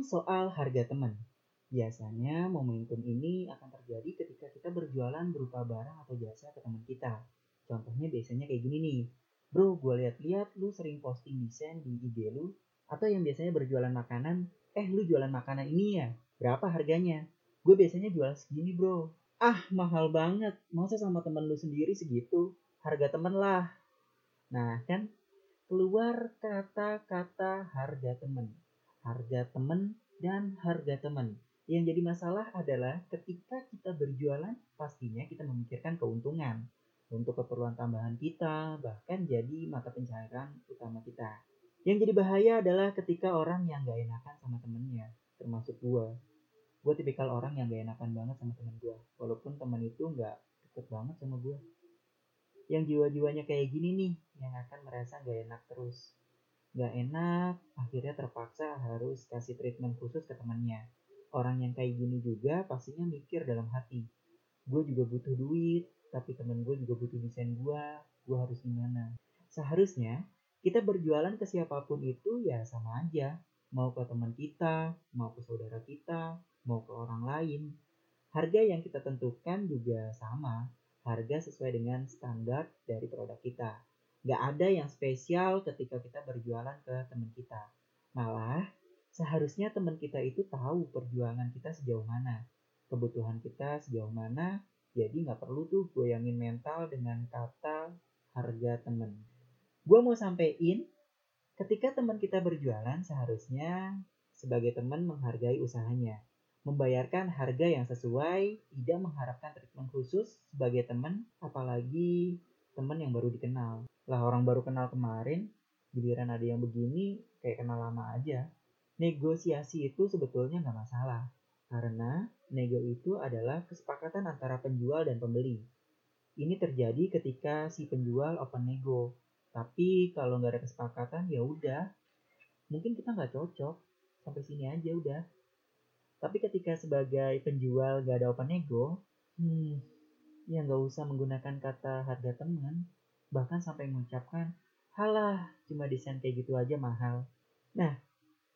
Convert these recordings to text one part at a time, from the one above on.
soal harga teman. Biasanya momentum ini akan terjadi ketika kita berjualan berupa barang atau jasa ke teman kita. Contohnya biasanya kayak gini nih. Bro, gue lihat-lihat lu sering posting desain di IG lu. Atau yang biasanya berjualan makanan, eh lu jualan makanan ini ya? Berapa harganya? Gue biasanya jual segini bro. Ah mahal banget, masa sama temen lu sendiri segitu? Harga temen lah. Nah kan, keluar kata-kata harga temen. Harga temen dan harga temen. Yang jadi masalah adalah ketika kita berjualan, pastinya kita memikirkan keuntungan untuk keperluan tambahan kita, bahkan jadi mata pencaharian utama kita. Yang jadi bahaya adalah ketika orang yang gak enakan sama temennya, termasuk gue gue tipikal orang yang gak enakan banget sama temen gue walaupun temen itu gak deket banget sama gue yang jiwa-jiwanya kayak gini nih yang akan merasa gak enak terus gak enak akhirnya terpaksa harus kasih treatment khusus ke temennya orang yang kayak gini juga pastinya mikir dalam hati gue juga butuh duit tapi temen gue juga butuh desain gue gue harus gimana seharusnya kita berjualan ke siapa pun itu ya sama aja mau ke teman kita mau ke saudara kita mau ke orang lain. Harga yang kita tentukan juga sama, harga sesuai dengan standar dari produk kita. Gak ada yang spesial ketika kita berjualan ke teman kita. Malah, seharusnya teman kita itu tahu perjuangan kita sejauh mana, kebutuhan kita sejauh mana, jadi gak perlu tuh goyangin mental dengan kata harga temen. Gue mau sampein, ketika teman kita berjualan seharusnya sebagai teman menghargai usahanya membayarkan harga yang sesuai, tidak mengharapkan treatment khusus sebagai teman, apalagi teman yang baru dikenal. Lah orang baru kenal kemarin, giliran ada yang begini, kayak kenal lama aja. Negosiasi itu sebetulnya nggak masalah, karena nego itu adalah kesepakatan antara penjual dan pembeli. Ini terjadi ketika si penjual open nego, tapi kalau nggak ada kesepakatan ya udah, mungkin kita nggak cocok, sampai sini aja udah. Tapi ketika sebagai penjual gak ada open nego, hmm, ya nggak usah menggunakan kata harga teman, bahkan sampai mengucapkan, halah cuma desain kayak gitu aja mahal. Nah,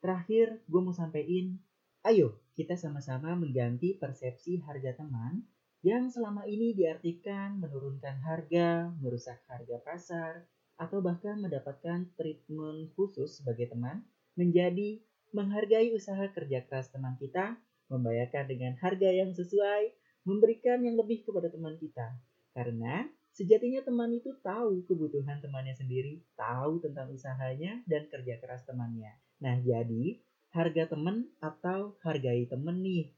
terakhir gue mau sampein, ayo kita sama-sama mengganti persepsi harga teman yang selama ini diartikan menurunkan harga, merusak harga pasar, atau bahkan mendapatkan treatment khusus sebagai teman menjadi menghargai usaha kerja keras teman kita, membayarkan dengan harga yang sesuai, memberikan yang lebih kepada teman kita. Karena sejatinya teman itu tahu kebutuhan temannya sendiri, tahu tentang usahanya dan kerja keras temannya. Nah, jadi harga teman atau hargai teman nih.